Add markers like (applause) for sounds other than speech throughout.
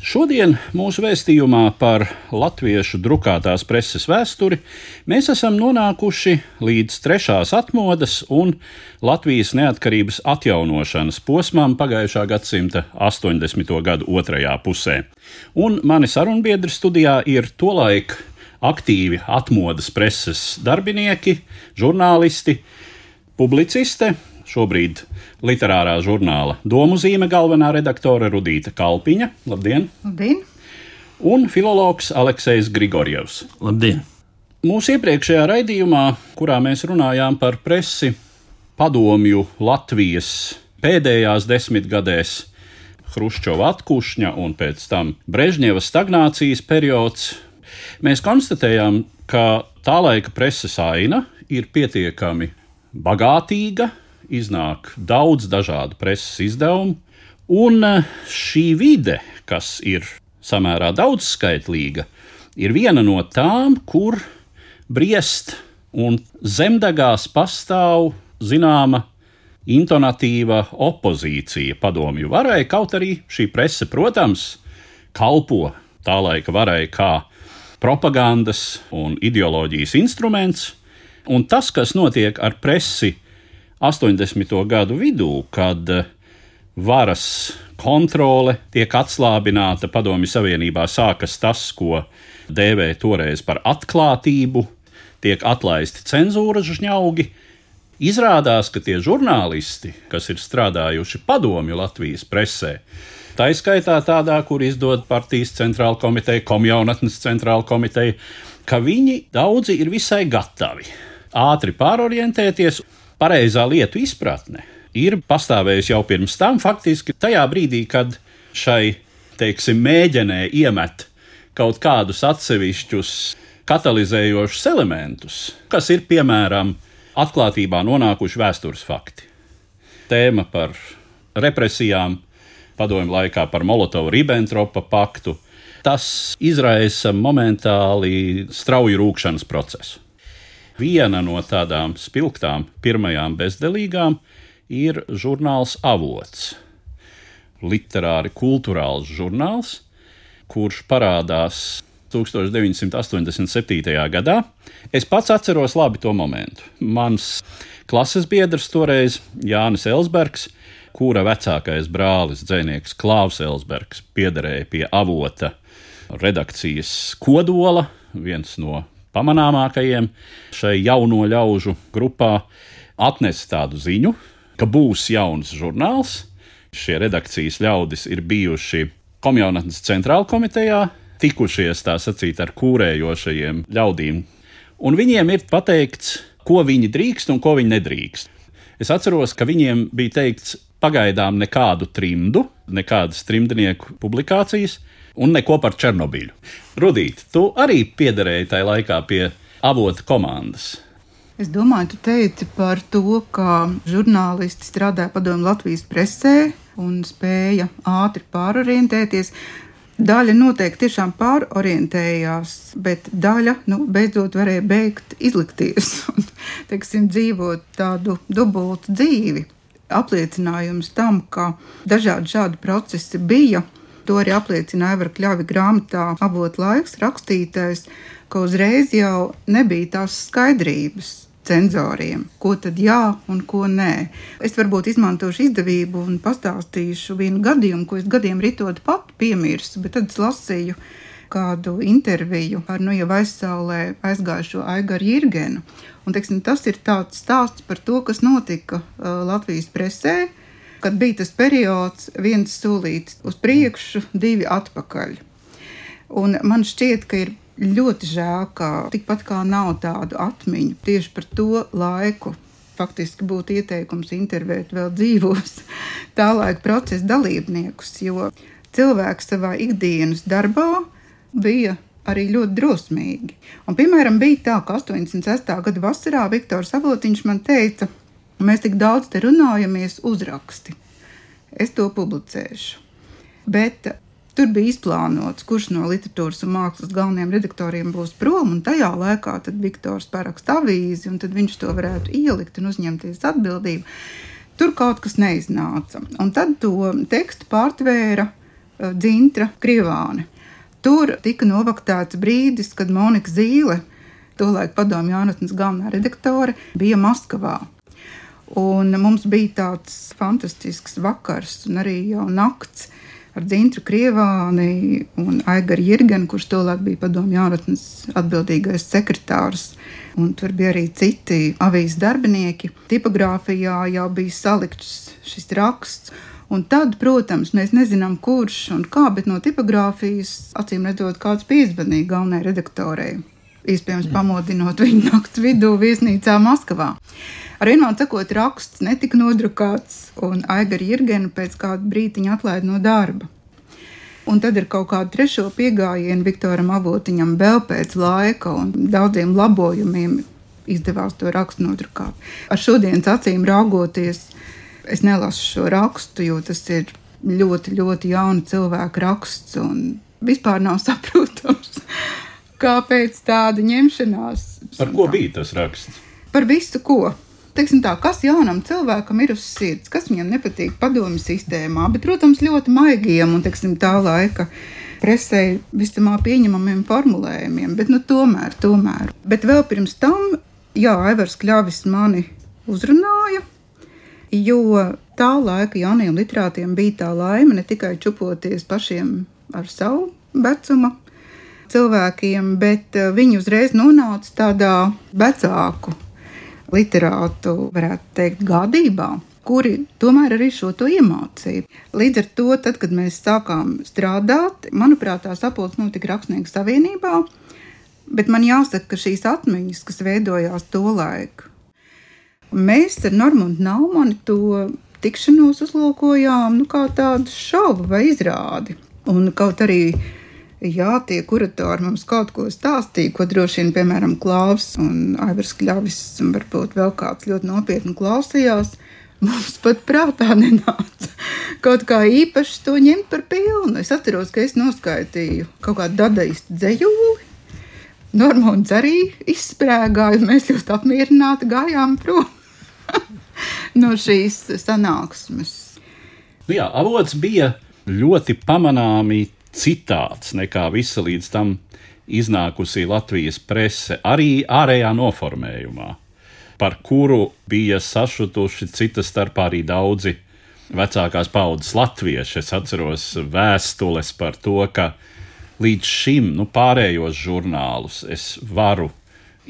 Šodien mūsu vēstījumā par latviešu drukātās preses vēsturi mēs esam nonākuši līdz trešās atmodas un Latvijas neatkarības atjaunošanas posmām pagājušā gadsimta 80. gadu otrajā pusē. Un mani sarunbiedri studijā ir tolaik aktīvi atmodas preses darbinieki, žurnālisti, publiciste, šobrīd literārā žurnāla Domu zīme galvenā redaktore Rudīta Kalpiņa. Labdien! Labdien! Un filologs Aleksis Grigorjevs. Labdien! Mūsu iepriekšējā raidījumā, kurā mēs runājām par presi padomju Latvijas pēdējās desmitgadēs, Hruščova atkušņa un pēc tam Brežņeva stagnācijas periods, mēs konstatējām, ka tā laika preses aina ir pietiekami bagātīga, iznāk daudz dažādu preses izdevumu, un eh, šī vide, kas ir samērā daudzskaitlīga, ir viena no tām, kur briest un zemdegās pastāv zināma intonatīva opozīcija padomju varai, kaut arī šī prese, protams, kalpo tā laika varai kā propagandas un ideoloģijas instruments, un tas, kas notiek ar presi 80. gadu vidū, kad eh, varas kontrole tiek atslābināta, Padomju Savienībā sākas tas, ko dēvēja toreiz par atklātību, tiek atlaisti cenzūras žņaugi. Izrādās, ka tie žurnālisti, kas ir strādājuši padomju Latvijas presē, tā izskaitā tādā, kur izdod partijas centrāla komiteja, komjaunatnes centrāla komiteja, ka viņi daudzi ir visai gatavi ātri pārorientēties pareizā lietu izpratne ir pastāvējusi jau pirms tam, faktiski tajā brīdī, kad šai, teiksim, mēģinē iemet kaut kādus atsevišķus katalizējošus elementus, kas ir piemēram atklātībā nonākuši vēstures fakti. Tēma par represijām, padomju laikā par Molotovu-Ribbentropa paktu, tas izraisa momentāli strauju rūkšanas procesu. Viena no tādām spilgtām pirmajām bezdelīgām ir žurnāls Avots. Literāri kultūrāls žurnāls, kurš parādās 1987. gadā. Es pats atceros labi to momentu. Mans klases biedrs toreiz Jānis Elsbergs, kura vecākais brālis, dzinieks Klaus Elsbergs, piederēja pie avota redakcijas kodola, viens no pamanāmākajiem šai jauno ļaužu grupā, atnesa tādu ziņu, ka būs jauns žurnāls. Šie redakcijas ļaudis ir bijuši komjaunatnes centrāla komitejā, tikušies tā sacīt ar kūrējošajiem ļaudīm, un viņiem ir pateikts, ko viņi drīkst un ko viņi nedrīkst. Es atceros, ka viņiem bija teikts, pagaidām nekādu trimdu, nekādas trimdnieku publikācijas, un neko par Černobiļu. Rudīt, tu arī piederēji tajā laikā pie avota komandas. Es domāju, tu teici par to, ka žurnālisti strādāja padomu Latvijas presē un spēja ātri pārorientēties. Daļa noteikti tiešām pārorientējās, bet daļa nu, beidzot varēja beigt izlikties (laughs) un teiksim, dzīvot tādu dubultu dzīvi. Apliecinājums tam, ka dažādi šādi procesi bija, To arī apliecina Aivara Kļavi grāmatā Avot laiks rakstītais, ka uzreiz jau nebija tās skaidrības cenzoriem, ko tad jā un ko nē. Es varbūt izmantošu izdevību un pastāstīšu vienu gadījumu, ko es gadiem ritot pat piemirstu, bet tad es lasīju kādu interviju ar nu jau aizsaulē aizgājušo Aigaru Jirgenu. Un, teiksim, tas ir tāds stāsts par to, kas notika uh, Latvijas presē, kad bija tas periods, viens solīts uz priekšu, divi atpakaļ. Un man šķiet, ka ir ļoti žēl, ka tikpat kā nav tādu atmiņu tieši par to laiku. Faktiski būtu ieteikums intervēt vēl dzīvos (laughs) tā laika procesa dalībniekus, jo cilvēks savā ikdienas darbā bija arī ļoti drosmīgi. Un, piemēram, bija tā, ka 86. gada vasarā Viktors Avotiņš man teica, mēs tik daudz te runājamies, uzraksti. Es to publicēšu. Bet Tur bija izplānots, kurš no literatūras un mākslas galvenajiem redaktoriem būs prom, un tajā laikā Viktors paraksta avīzi, un tad viņš to varētu ielikt un uzņemties atbildību. Tur kaut kas neiznāca. Un tad to tekstu pārtvēra uh, Dzintra Krievāne. Tur tika novaktēts brīdis, kad Monika Zīle, tolaik padomju jaunatnes galvenā redaktore, bija Maskavā. Un mums bija tāds fantastisks vakars un arī jau nakts ar Dzintru Krievāni un Aigaru Jirgenu, kurš tolaik bija padomju jaunatnes atbildīgais sekretārs. Un tur bija arī citi avīzes darbinieki. Tipogrāfijā jau bija salikts šis raksts. Un tad, protams, mēs nezinām, kurš un kā, bet no tipogrāfijas acīm redzot, kāds piezvanīja galvenajai redaktorei. Iespējams, pamodinot viņu naktas vidū viesnīcā Maskavā. Ar vienmēr sakot, raksts netika nodrukāts, un Aigara Jirgena pēc kāda brīdiņa atlaida no darba. Un tad ir kaut kāda trešo pieejama Viktoram Avotiņam vēl pēc laika un daudziem labojumiem izdevās to rakstu nodrukāt. Ar šodienas acīm raugoties, es nelasu šo rakstu, jo tas ir ļoti, ļoti jauna cilvēka raksts un vispār nav (laughs) saprotams, kāpēc tāda ņemšanās. Par ko bija tas raksts? Par visu ko teiksim, tā, kas jaunam cilvēkam ir uz sirds, kas viņam nepatīk padomju sistēmā, bet, protams, ļoti maigiem un teiksim, tā laika presē visticamāk pieņemamiem formulējumiem, bet nu, tomēr, tomēr. Bet vēl pirms tam, jā, Aivars Kļavis mani uzrunāja, jo tā laika jaunajiem literātiem bija tā laime ne tikai čupoties pašiem ar savu vecumu cilvēkiem, bet eh, viņi uzreiz nonāca tādā vecāku literātu, varētu teikt, gādībā kuri tomēr arī šo to iemācīja. Līdz ar to, tad, kad mēs sākām strādāt, manuprāt, tā sapulce notika Rakstnieku savienībā, bet man jāsaka, ka šīs atmiņas, kas veidojās to laiku, mēs ar Normundu Naumani to tikšanos uzlūkojām nu, kā tādu šovu vai izrādi. Un kaut arī jā, tie kuratori mums kaut ko stāstīja, ko droši vien, piemēram, Klaus un Aivars Kļavis un varbūt vēl kāds ļoti nopietni klausījās. Mums pat prātā nenāca kaut kā īpaši to ņemt par pilnu. Es atceros, ka es noskaitīju kaut kādu dadaistu dzējūli. Normons arī izsprēgāja, mēs ļoti apmierināti gājām prom (laughs) no šīs sanāksmes. Nu jā, avots bija ļoti pamanāmi citāds nekā visa līdz tam iznākusī Latvijas prese, arī ārējā noformējumā, par kuru bija sašutuši cita starpā arī daudzi vecākās paudzes latvieši. Es atceros vēstules par to, ka līdz šim nu, pārējos žurnālus es varu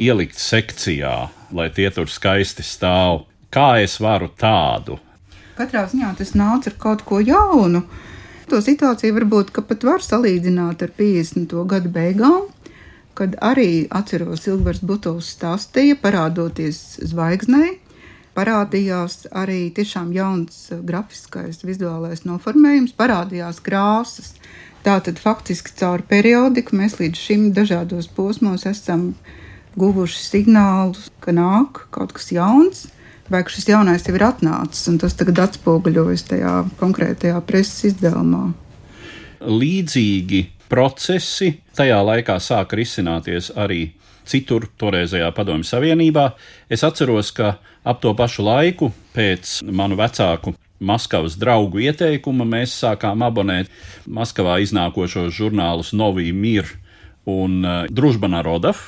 ielikt sekcijā, lai tie tur skaisti stāv. Kā es varu tādu? Katrā ziņā tas nāca ar kaut ko jaunu to situāciju varbūt pat var salīdzināt ar 50. gadu beigām, kad arī atceros Silvers Butovs stāstīja, parādoties zvaigznei, parādījās arī tiešām jauns grafiskais vizuālais noformējums, parādījās krāsas. Tātad faktiski caur periodiku mēs līdz šim dažādos posmos esam guvuši signālus, ka nāk kaut kas jauns, vai šis jaunais jau ir atnācis, un tas tagad atspoguļojas tajā konkrētajā preses izdevumā. Līdzīgi procesi tajā laikā sāka risināties arī citur, toreizējā Padomju Savienībā. Es atceros, ka ap to pašu laiku, pēc manu vecāku Maskavas draugu ieteikuma, mēs sākām abonēt Maskavā iznākošos žurnālus Novī Mir un uh, Družba Narodov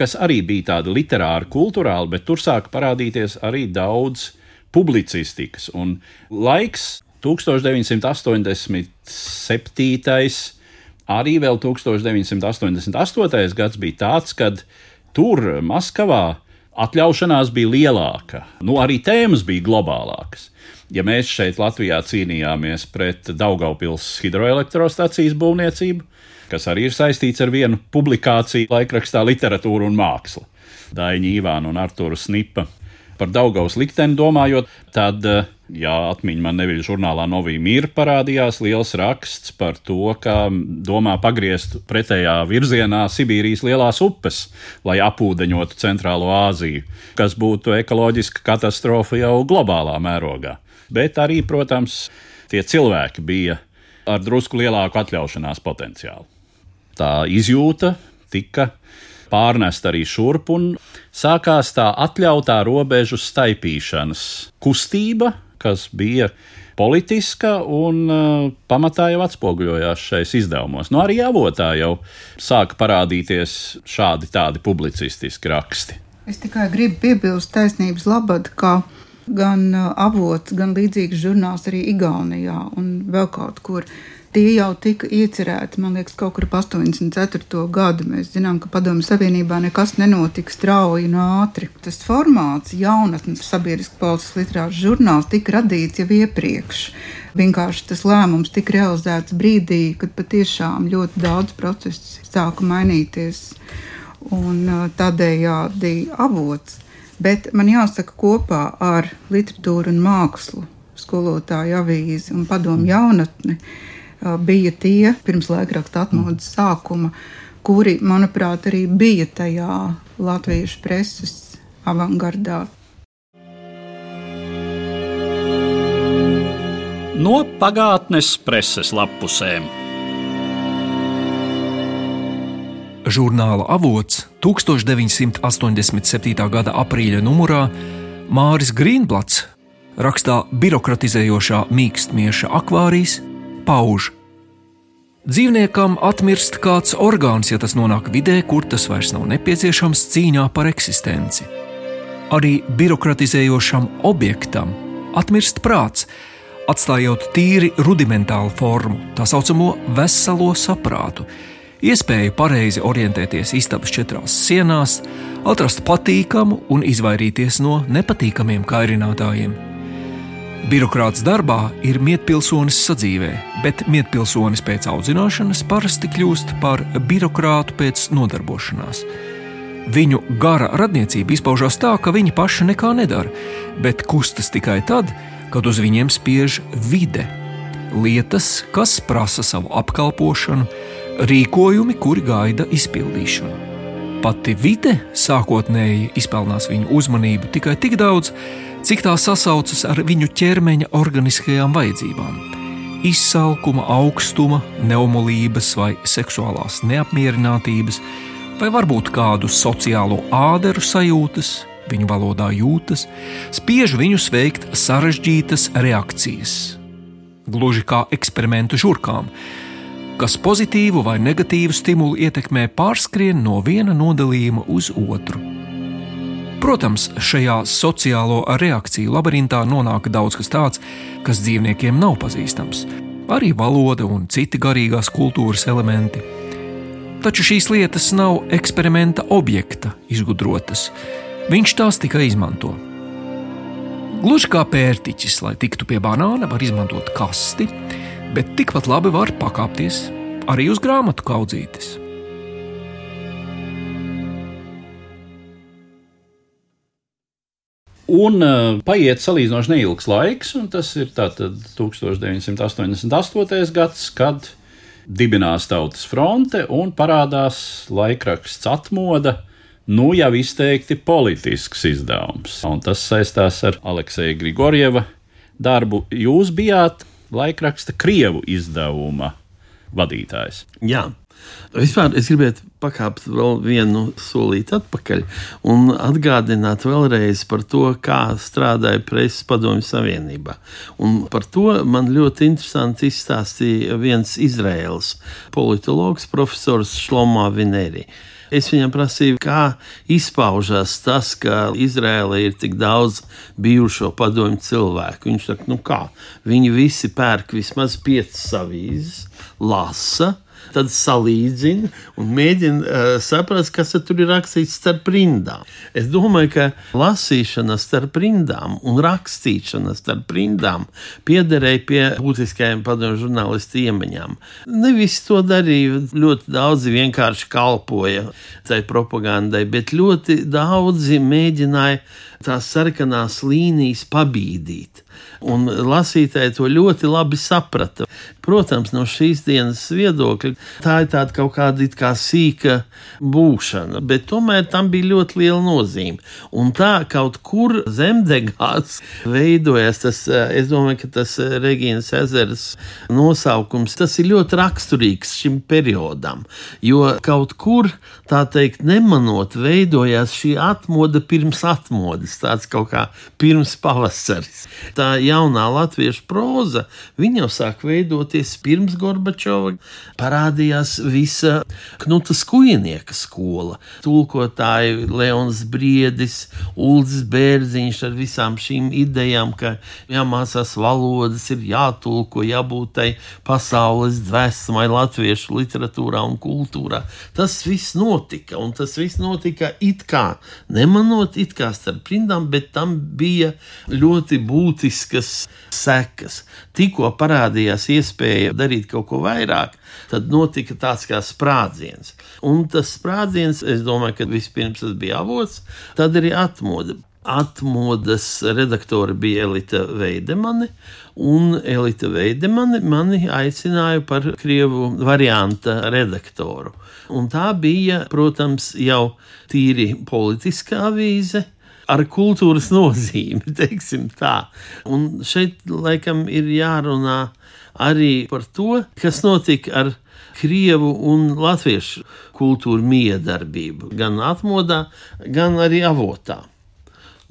kas arī bija tāda literāra, kultūrāla, bet tur sāka parādīties arī daudz publicistikas. Un laiks 1987. Arī vēl 1988. gads bija tāds, kad tur, Maskavā, atļaušanās bija lielāka, nu arī tēmas bija globālākas. Ja mēs šeit Latvijā cīnījāmies pret Daugaupils hidroelektrostacijas būvniecību, kas arī ir saistīts ar vienu publikāciju laikrakstā Literatūra un māksla. Daņa Īvāna un Artūra Snipa par Daugaus likteni domājot, tad, ja atmiņa man neviļ žurnālā Novī Mīra parādījās liels raksts par to, ka domā pagriezt pretējā virzienā Sibīrijas lielās upes, lai apūdeņotu Centrālo Āziju, kas būtu ekoloģiska katastrofa jau globālā mērogā. Bet arī, protams, tie cilvēki bija ar drusku lielāku atļaušanās potenciālu tā izjūta tika pārnest arī šurp, un sākās tā atļautā robežu staipīšanas kustība, kas bija politiska un uh, pamatā jau atspoguļojās šais izdevumos. Nu, arī avotā jau sāka parādīties šādi tādi publicistiski raksti. Es tikai gribu piebilst taisnības labad, ka gan avots, gan līdzīgs žurnāls arī Igaunijā un vēl kaut kur Tie jau tika iecerēti, man liekas, kaut kur ap 84. gadu. Mēs zinām, ka Padomju Savienībā nekas nenotika strauji un ātri. Tas formāts, jaunatnes sabiedriskā politiskās literāras žurnāls, tika radīts jau iepriekš. Vienkārši tas lēmums tika realizēts brīdī, kad patiešām ļoti daudz procesu sāka mainīties. Un tādējādi avots. Bet man jāsaka, kopā ar literatūru un mākslu, skolotāju avīzi un padomu jaunatni bija tie pirms laikraksta atmodas sākuma, kuri, manuprāt, arī bija tajā latviešu preses avangardā. No pagātnes preses lapusēm. Žurnāla avots 1987. gada aprīļa numurā Māris Grīnblats rakstā birokratizējošā mīkstnieša akvārijas pauž. Dzīvniekam atmirst kāds orgāns, ja tas nonāk vidē, kur tas vairs nav nepieciešams cīņā par eksistenci. Arī birokratizējošam objektam atmirst prāts, atstājot tīri rudimentālu formu, tā saucamo veselo saprātu, iespēju pareizi orientēties istabas četrās sienās, atrast patīkamu un izvairīties no nepatīkamiem kairinātājiem. Birokrāts darbā ir mietpilsonis sadzīvē, bet mietpilsonis pēc audzināšanas parasti kļūst par birokrātu pēc nodarbošanās. Viņu gara radniecība izpaužās tā, ka viņi paši nekā nedara, bet kustas tikai tad, kad uz viņiem spiež vide. Lietas, kas prasa savu apkalpošanu, rīkojumi, kuri gaida izpildīšanu. Pati vide sākotnēji izpelnās viņu uzmanību tikai tik daudz, cik tā sasaucas ar viņu ķermeņa organiskajām vajadzībām. Izsalkuma, augstuma, neumolības vai seksuālās neapmierinātības, vai varbūt kādu sociālo āderu sajūtas, viņu valodā jūtas, spiež viņus veikt sarežģītas reakcijas. Gluži kā eksperimentu žurkām, kas pozitīvu vai negatīvu stimulu ietekmē pārskrien no viena nodalījuma uz otru. Protams, šajā sociālo reakciju labirintā nonāk daudz kas tāds, kas dzīvniekiem nav pazīstams. Arī valoda un citi garīgās kultūras elementi. Taču šīs lietas nav eksperimenta objekta izgudrotas. Viņš tās tikai izmanto. Gluži kā pērtiķis, lai tiktu pie banāna, var izmantot kasti, bet tikpat labi var pakāpties arī uz grāmatu kaudzītes. Un uh, paiet salīdzinoši neilgs laiks, un tas ir 1988. gads, kad dibinās Tautas fronte un parādās laikraksts atmoda. Nu, jau izteikti politisks izdevums, un tas saistās ar Aleksēju Grigorjeva darbu. Jūs bijāt laikraksta Krievu izdevuma vadītājs. Jā, Vispār es gribētu pakāpt vēl vienu solīti atpakaļ un atgādināt vēlreiz par to, kā strādāja Preses padomju savienībā. Un par to man ļoti interesanti izstāstīja viens Izraels politologs, profesors Šlomā Vinēri. Es viņam prasīju, kā izpaužās tas, ka Izrēlē ir tik daudz bijušo padomju cilvēku. Viņš saka, nu kā, viņi visi pērk vismaz piecas avīzes, lasa, tad salīdzina un mēģina uh, saprast, kas tur ir rakstīts starp rindām. Es domāju, ka lasīšana starp rindām un rakstīšana starp rindām piederēja pie būtiskajiem padomju žurnālistu iemaņām. Ne visi to darīja, ļoti daudzi vienkārši kalpoja tai propagandai, bet ļoti daudzi mēģināja tās sarkanās līnijas pabīdīt. Un lasītāji to ļoti labi saprata. Protams, no šīs dienas viedokļa tā ir tāda kaut kāda kā sīka būšana, bet tomēr tam bija ļoti liela nozīme. Un tā kaut kur zemdegās veidojas tas, es domāju, ka tas Regīnas ezeras nosaukums, tas ir ļoti raksturīgs šim periodam, jo kaut kur, tā teikt, nemanot, veidojās šī atmoda pirms atmodas, tāds kaut kā pirms pavasaris. Tā jaunā latviešu proza, viņa jau sāk veidoties pirms Gorbačova. Parādījās visa Knuta Skujnieka skola, tulkotāji Leons Briedis, Ulris Bērziņš ar visām šīm idejām, ka jāmācās valodas, ir jātulko, jābūt tai pasaules dvēsmai latviešu literatūrā un kultūrā. Tas viss notika, un tas viss notika it kā nemanot, it kā starp rindām, bet tam bija ļoti būtisks būtiskas sekas. Tikko parādījās iespēja darīt kaut ko vairāk, tad notika tāds kā sprādziens. Un tas sprādziens, es domāju, ka vispirms tas bija avots, tad arī atmoda. Atmodas redaktore bija Elita Veidemane, un Elita Veidemane mani aicināja par krievu varianta redaktoru. Un tā bija, protams, jau tīri politiskā avīze, ar kultūras nozīmi, (laughs) teiksim tā. Un šeit laikam ir jārunā arī par to, kas notika ar krievu un latviešu kultūru miedarbību, gan atmodā, gan arī avotā.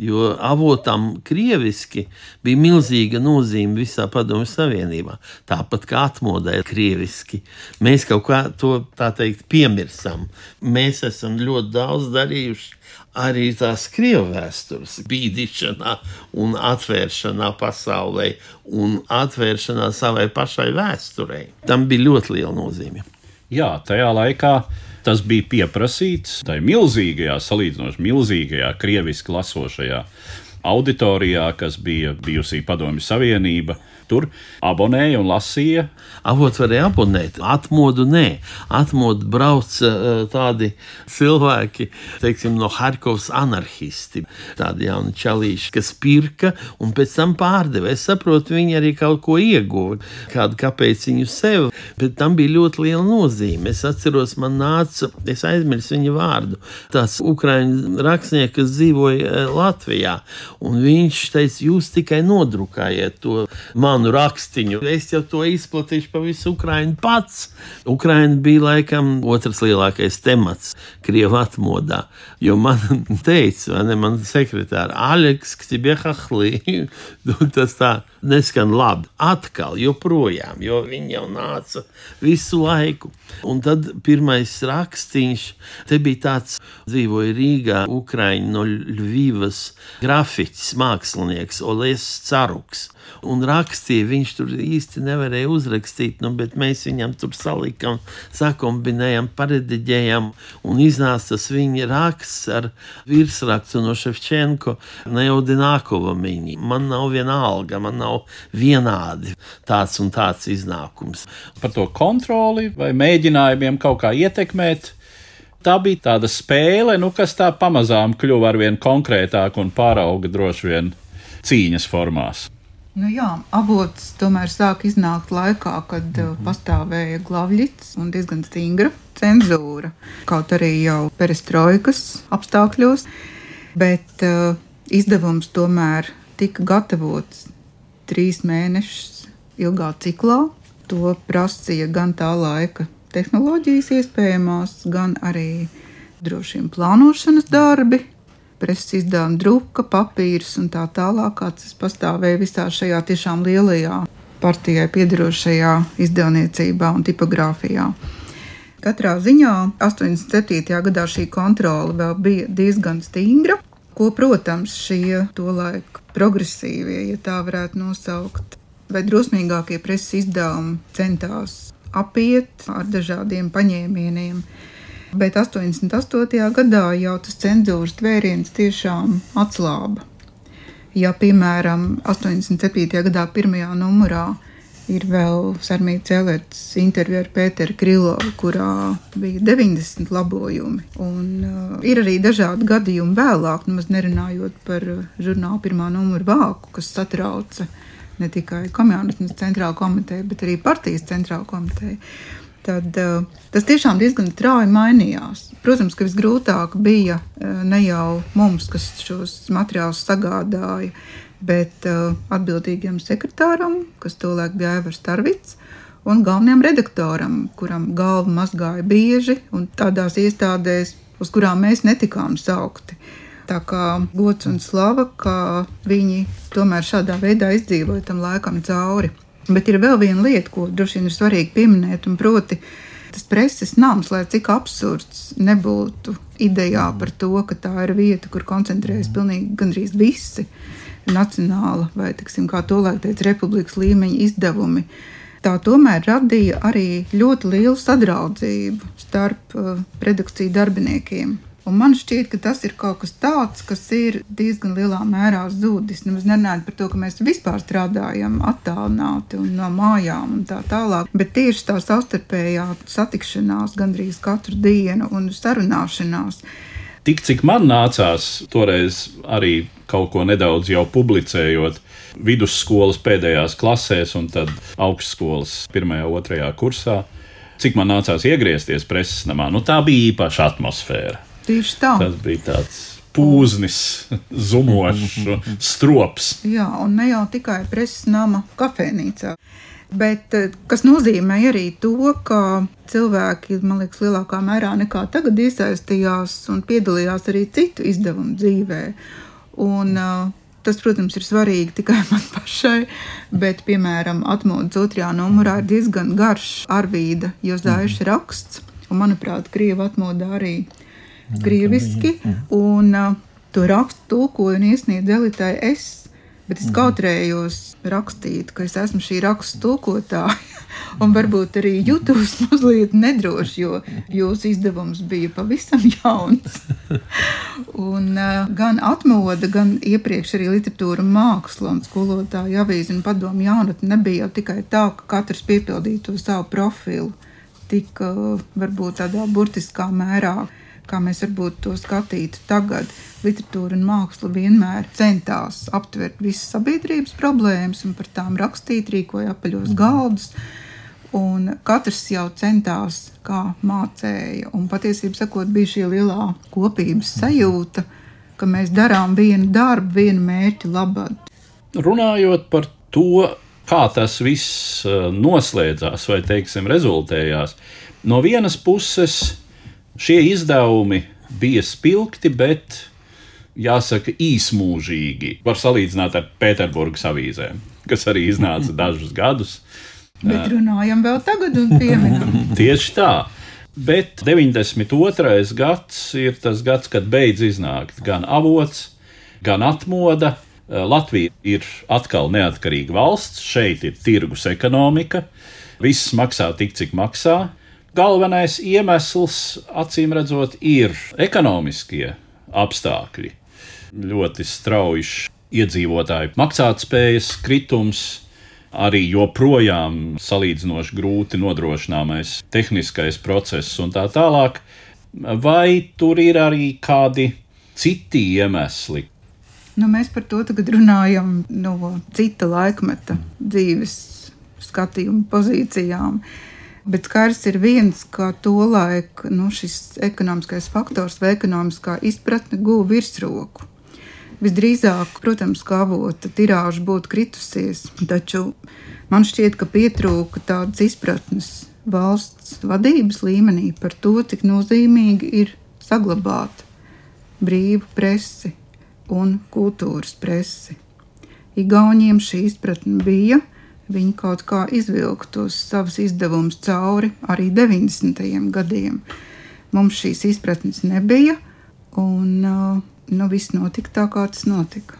Jo avotam krieviski bija milzīga nozīme visā Padomju Savienībā. Tāpat kā atmodē krieviski. Mēs kaut kā to tā teikt piemirsam. Mēs esam ļoti daudz darījuši arī tās krievu vēstures bīdīšanā un atvēršanā pasaulē un atvēršanā savai pašai vēsturei. Tam bija ļoti liela nozīme. Jā, tajā laikā tas bija pieprasīts, tai milzīgajā, salīdzinoši milzīgajā, krieviski lasošajā auditorijā, kas bija bijusī Padomju Savienība tur abonēja un lasīja. Avots varēja abonēt, atmodu nē. Atmodu brauca eh, tādi cilvēki, teiksim, no Harkovas anarchisti, tādi jauni čalīši, kas pirka un pēc tam pārdeva. Es saprotu, viņi arī kaut ko ieguva, kādu kāpēciņu sev, bet tam bija ļoti liela nozīme. Es atceros, man nāca, es aizmirsu viņa vārdu, tāds ukraiņu rakstnieks, kas dzīvoja eh, Latvijā, un viņš teica, jūs tikai nodrukājiet to manu rakstiņu. Es jau to izplatīšu pa visu Ukraiņu pats. Ukraiņa bija laikam otrs lielākais temats Krievijas atmodā. Jo man (laughs) teica, ne, man sekretāra Aleks, kas ir Biehahli, (laughs) tas tā neskan labi. Atkal, joprojām, jo viņi jau nāca visu laiku. Un tad pirmais rakstīns, te bija tāds, dzīvoja Rīgā, Ukraiņa no Ļuvijas grafiķis, mākslinieks Oles Caruks un rakstīja. Viņš tur īsti nevarēja uzrakstīt, nu, bet mēs viņam tur salikām, sakombinējām, parediģējām, un iznāca tas viņa raksts ar virsrakstu no Ševčenko, Neodinākova mini. Man nav viena alga, man nav vienādi tāds un tāds iznākums. Par to kontroli vai mēģinājumiem kaut kā ietekmēt tā bija tāda spēle, nu, kas tā pamazām kļuva ar vien konkrētāk un pārauga droši vien cīņas formās. Nu jā, avots tomēr sāk iznākt laikā, kad mm -hmm. pastāvēja glavļits un diezgan stingra cenzūra. Kaut arī jau perestroikas apstākļos, bet uh, izdevums tomēr tika gatavots trīs mēnešus ilgā ciklā. To prasīja gan tā laika tehnoloģijas iespējamās, gan arī droši vien plānošanas darbi preses izdevuma druka, papīrs un tā tālāk, kāds tas pastāvēja visā šajā tiešām lielajā partijai piedarošajā izdevniecībā un tipogrāfijā. Katrā ziņā 87. gadā šī kontrole vēl bija diezgan stingra, ko, protams, šie tolaik progresīvie, ja tā varētu nosaukt, vai drosmīgākie preses izdevumi centās apiet ar dažādiem paņēmieniem. Bet 88. gadā jau tas cenzūras tvēriens tiešām atslāba. Ja, piemēram, 87. gadā pirmajā numurā Ir vēl Sarmīta Cēlētas intervija ar Pēteru Krilovu, kurā bija 90 labojumi. Un, uh, ir arī dažādi gadījumi vēlāk, nemaz nerunājot par uh, žurnālu pirmā numura vāku, kas satrauca ne tikai komunismas centrālo komiteju, bet arī partijas centrālo komiteju. Tad, uh, tas tiešām diezgan strauji mainījās. Protams, ka visgrūtāk bija uh, ne jau mums, kas šos materiālus sagādāja, bet uh, atbildīgam sekretāram, kas tolaik bija Aivars Tarvits, un galvenajam redaktoram, kuram galva mazgāja bieži un tādās iestādēs, uz kurām mēs netikām saukti. Tā kā gods un slava, ka viņi tomēr šādā veidā izdzīvoja tam laikam cauri. Bet ir vēl viena lieta, ko droši vien ir svarīgi pieminēt, un proti, tas preses nams, lai cik absurds nebūtu idejā par to, ka tā ir vieta, kur koncentrējas pilnīgi gandrīz visi nacionāla vai, tiksim, kā tolaik teica, republikas līmeņa izdevumi. Tā tomēr radīja arī ļoti lielu sadraudzību starp uh, redakciju darbiniekiem. Un man šķiet, ka tas ir kaut kas tāds, kas ir diezgan lielā mērā zudis. Nemaz nerunājot par to, ka mēs vispār strādājam attālināti un no mājām un tā tālāk. Bet tieši tā savstarpējā satikšanās gandrīz katru dienu un sarunāšanās. Tik cik man nācās toreiz arī kaut ko nedaudz jau publicējot vidusskolas pēdējās klasēs un tad augstskolas pirmajā, otrajā kursā. Cik man nācās iegriezties preses namā, nu tā bija īpaša atmosfēra. Tieši tā. Tas bija tāds pūznis, zumošs, strops. Jā, un ne jau tikai preses nama kafejnīcā. Bet eh, kas nozīmē arī to, ka cilvēki, man liekas, lielākā mērā nekā tagad iesaistījās un piedalījās arī citu izdevumu dzīvēm. Un, uh, Tas, protams, ir svarīgi tikai (laughs) man pašai, bet, piemēram, atmodas otrajā numurā ir diezgan garš arvīda Jozaiša raksts, un, manuprāt, Krieva atmodā arī krieviski, un uh, to rakstu tulkoju un iesniedzu Elitai es, bet es mhm. kautrējos rakstīt, ka es esmu šī rakstu tulkotāja (laughs) un varbūt arī jutos (laughs) mazliet nedroši, jo jūsu izdevums bija pavisam (laughs) jauns. un, uh, gan atmoda, gan iepriekš arī literatūra, māksla un skolotāja avīze un padomu jaunatne nebija jau tikai tā, ka katrs piepildīja to savu profilu tik uh, varbūt tādā burtiskā mērā kā mēs varbūt to skatītu tagad. Literatūra un māksla vienmēr centās aptvert visas sabiedrības problēmas un par tām rakstīt, rīkoja apaļos galdus. Un katrs jau centās, kā mācīja. Patiesībā bija šī lielā kopības sajūta, ka mēs darām vienu darbu, vienu mērķu labad. Runājot par to, kā tas viss eh, noslēdzās vai, teiksim, rezultējās, no vienas puses šie izdevumi bija spilgti, bet jāsaka, īsmūžīgi. Var salīdzināt ar Pēterburgas avīzēm, kas arī iznāca dažus gadus. Bet runājam vēl tagad un pieminam. (laughs) Tieši tā. Bet 92. gads ir tas gads, kad beidz iznākt gan avots, gan atmoda. Latvija ir atkal neatkarīga valsts, šeit ir tirgus ekonomika, viss maksā tik, cik maksā. Galvenais iemesls, acīm redzot, ir ekonomiskie apstākļi. Ļoti strauji iedzīvotāju maksātspējas kritums, arī joprojām salīdzinoši grūti nodrošināmais tehniskais process un tā tālāk. Vai tur ir arī kādi citi iemesli? Nu, mēs par to tagad runājam no cita laikmeta dzīves skatījuma pozīcijām. Bet skaidrs ir viens, ka tolaik nu, šis ekonomiskais faktors vai ekonomiskā izpratne guva virsroku. Visdrīzāk, protams, kā avota tirāža būtu kritusies, taču man šķiet, ka pietrūka tādas izpratnes valsts vadības līmenī par to, cik nozīmīgi ir saglabāt brīvu presi un kultūras presi. Igauniem šī izpratne bija, viņi kaut kā izvilka tos savus izdevumus cauri arī 90. gadiem. Mums šīs izpratnes nebija, un uh, nu, viss notika tā, kā tas notika.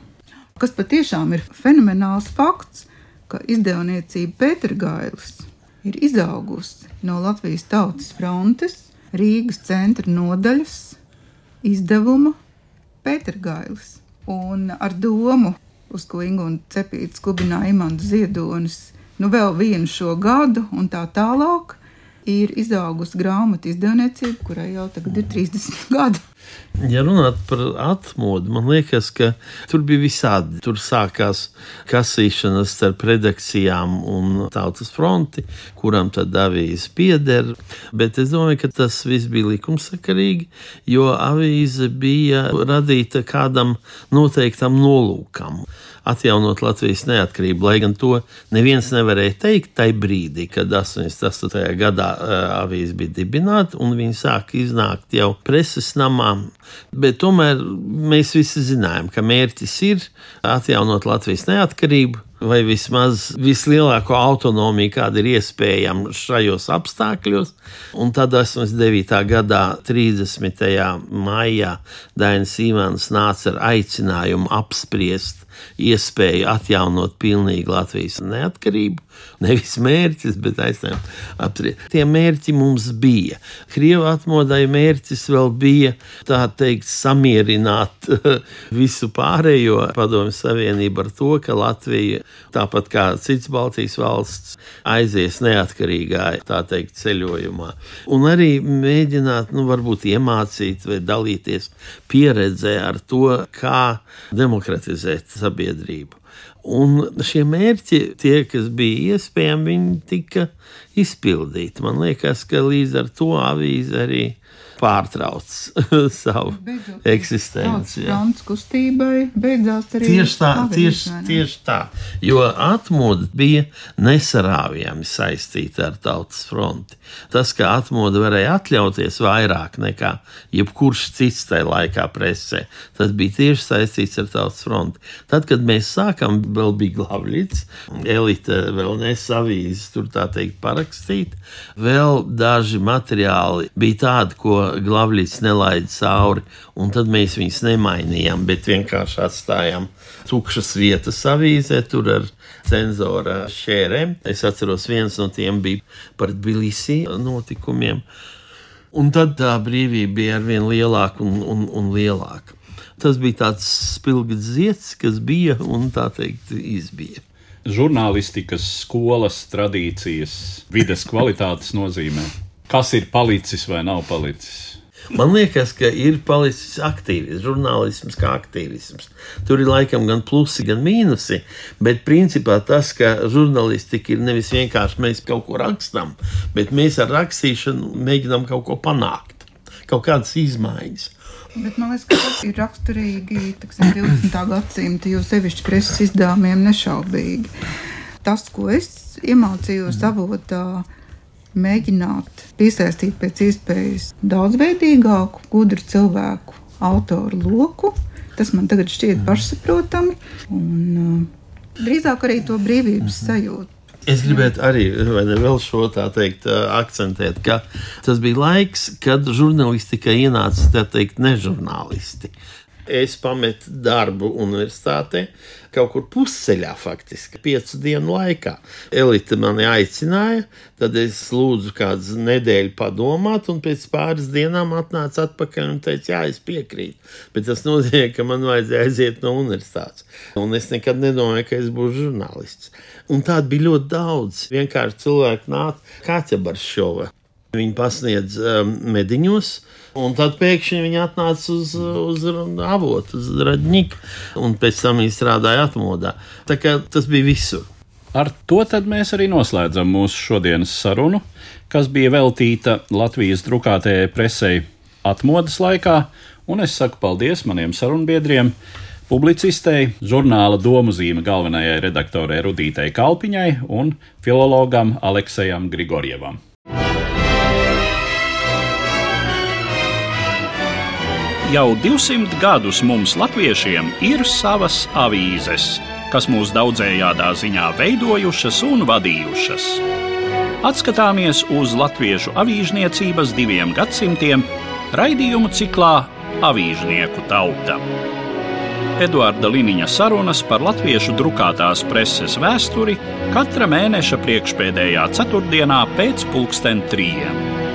Kas patiešām ir fenomenāls fakts, ka izdevniecība Pētergailis ir izaugusi no Latvijas Tautas frontes, Rīgas centra nodaļas izdevuma Pētergailis. Un ar domu, uz ko Ingūna Cepīta skubināja Imants Ziedonis, nu vēl vienu šo gadu un tā tālāk, ir izaugusi grāmatu izdevniecība, kurai jau tagad ir 30 gadi. Ja runāt par atmodu, man liekas, ka tur bija visādi. Tur sākās kasīšanas starp redakcijām un tautas fronti, kuram tad avīze pieder. Bet es domāju, ka tas viss bija likumsakarīgi, jo avīze bija radīta kādam noteiktam nolūkam atjaunot Latvijas neatkarību. Lai gan to neviens nevarēja teikt tajā brīdī, kad 88. gadā uh, avīze bija dibināta un viņi sāka iznākt jau preses namā. Bet tomēr mēs visi zinājām, ka mērķis ir atjaunot Latvijas neatkarību vai vismaz vislielāko autonomiju, kāda ir iespējama šajos apstākļos. Un tad 89. gadā, 30. maijā, Dainis Imants nāca ar aicinājumu apspriest iespēju atjaunot pilnīgi Latvijas neatkarību. Nevis mērķis, bet aizstāvēt. Tie mērķi mums bija. Krievijas atmodai mērķis vēl bija tā teikt, samierināt (laughs) visu pārējo padomju savienību ar to, ka Latvija, tāpat kā citas Baltijas valsts, aizies neatkarīgā teikt, ceļojumā. Un arī mēģināt, nu, varbūt iemācīt vai dalīties pieredzē ar to, kā demokratizēt sabiedrību. Un šie mērķi, tie, kas bija iespējami, viņi tika izpildīti. Man liekas, ka līdz ar to avīze arī pārtrauc (laughs) savu beidzot, eksistenci. Fronts kustībai beidzās arī tieši tā, avīze, tieši, tieši tā, jo atmoda bija nesarāvjami saistīta ar tautas fronti. Tas, ka atmoda varēja atļauties vairāk nekā jebkurš cits tajā laikā presē, tas bija tieši saistīts ar tautas fronti. Tad, kad mēs sākam, vēl bija glavlīts, elite vēl nesavīzes, tur tā teikt, parakstīt, vēl daži materiāli bija tādi, ko Glavlīts nelaida cauri, un tad mēs viņus nemainījām, bet vienkārši atstājām tukšas vietas avīzē, tur ar cenzora šērēm. Es atceros, viens no tiem bija par Tbilisi notikumiem, un tad tā brīvība bija arvien lielāka un, un, un lielāka. Tas bija tāds spilgts zieds, kas bija un tā teikt izbija žurnālistikas skolas tradīcijas, vides kvalitātes nozīmē kas ir palicis vai nav palicis. Man liekas, ka ir palicis aktīvs, žurnālisms kā aktīvisms. Tur ir laikam gan plusi, gan mīnusi, bet principā tas, ka žurnālistika ir nevis vienkārši mēs kaut ko rakstām, bet mēs ar rakstīšanu mēģinām kaut ko panākt, kaut kādas izmaiņas. Bet man liekas, ka tas ir raksturīgi tiksim, 20. gadsimta, jo sevišķi preses izdevumiem nešaubīgi. Tas, ko es iemācījos avotā, mm mēģināt piesaistīt pēc iespējas daudzveidīgāku, gudru cilvēku autoru loku. Tas man tagad šķiet pašsaprotami, un uh, drīzāk arī to brīvības mhm. sajūtu. Es gribētu arī ne, vēl šo tā teikt, uh, akcentēt, ka tas bija laiks, kad žurnālistikai ienāca teikt, nežurnālisti. Es pametu darbu universitātē, kaut kur pusceļā, faktiski, piecu dienu laikā. Elite mani aicināja, tad es lūdzu kādu nedēļu padomāt, un pēc pāris dienām atnāca atpakaļ un teica, jā, es piekrītu. Bet tas nozīmē, ka man vajadzēja aiziet no universitātes. Un es nekad nedomāju, ka es būšu žurnālists. Un tādu bija ļoti daudz. Vienkārši cilvēki nāca Kāķa Baršova. Viņi pasniedz um, mediņos, Un tad pēkšņi viņi atnāca uz, uz avotu, uz radņiku, un pēc tam viņi strādāja atmodā. Tā kā tas bija visur. Ar to mēs arī noslēdzam mūsu šodienas sarunu, kas bija veltīta Latvijas drukātajai presei atmodas laikā, un es saku paldies maniem sarunbiedriem, publicistei, žurnāla domu zīme galvenajai redaktorei Rudītei Kalpiņai un filologam Aleksejam Grigorjevam. Jau 200 gadus mums, latviešiem, ir savas avīzes, kas mūs daudzējādā ziņā veidojušas un vadījušas. Atskatāmies uz latviešu avīžniecības diviem gadsimtiem raidījumu ciklā Avīžnieku tauta. Eduarda Liniņa sarunas par latviešu drukātās preses vēsturi katra mēneša priekšpēdējā ceturtdienā pēc pulksten trījiem.